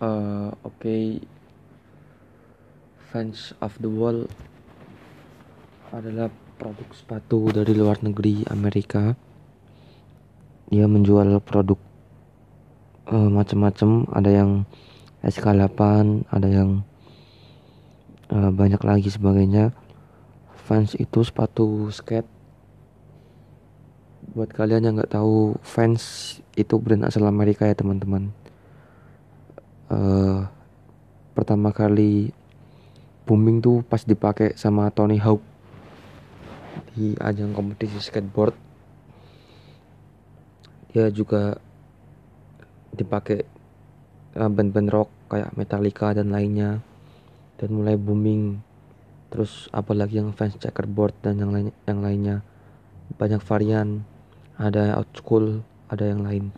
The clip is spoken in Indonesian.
uh, oke. Okay. fans of the world adalah produk sepatu dari luar negeri Amerika. Dia menjual produk uh, macam-macam. Ada yang SK8 ada yang uh, banyak lagi sebagainya. Fans itu sepatu skate. Buat kalian yang nggak tahu fans itu brand asal Amerika ya teman-teman uh, pertama kali booming tuh pas dipakai sama Tony Hawk di ajang kompetisi skateboard. Dia juga dipakai uh, band-band rock kayak Metallica dan lainnya. Dan mulai booming. Terus apalagi yang fans checkerboard dan yang lain yang lainnya. Banyak varian. Ada out school ada yang lain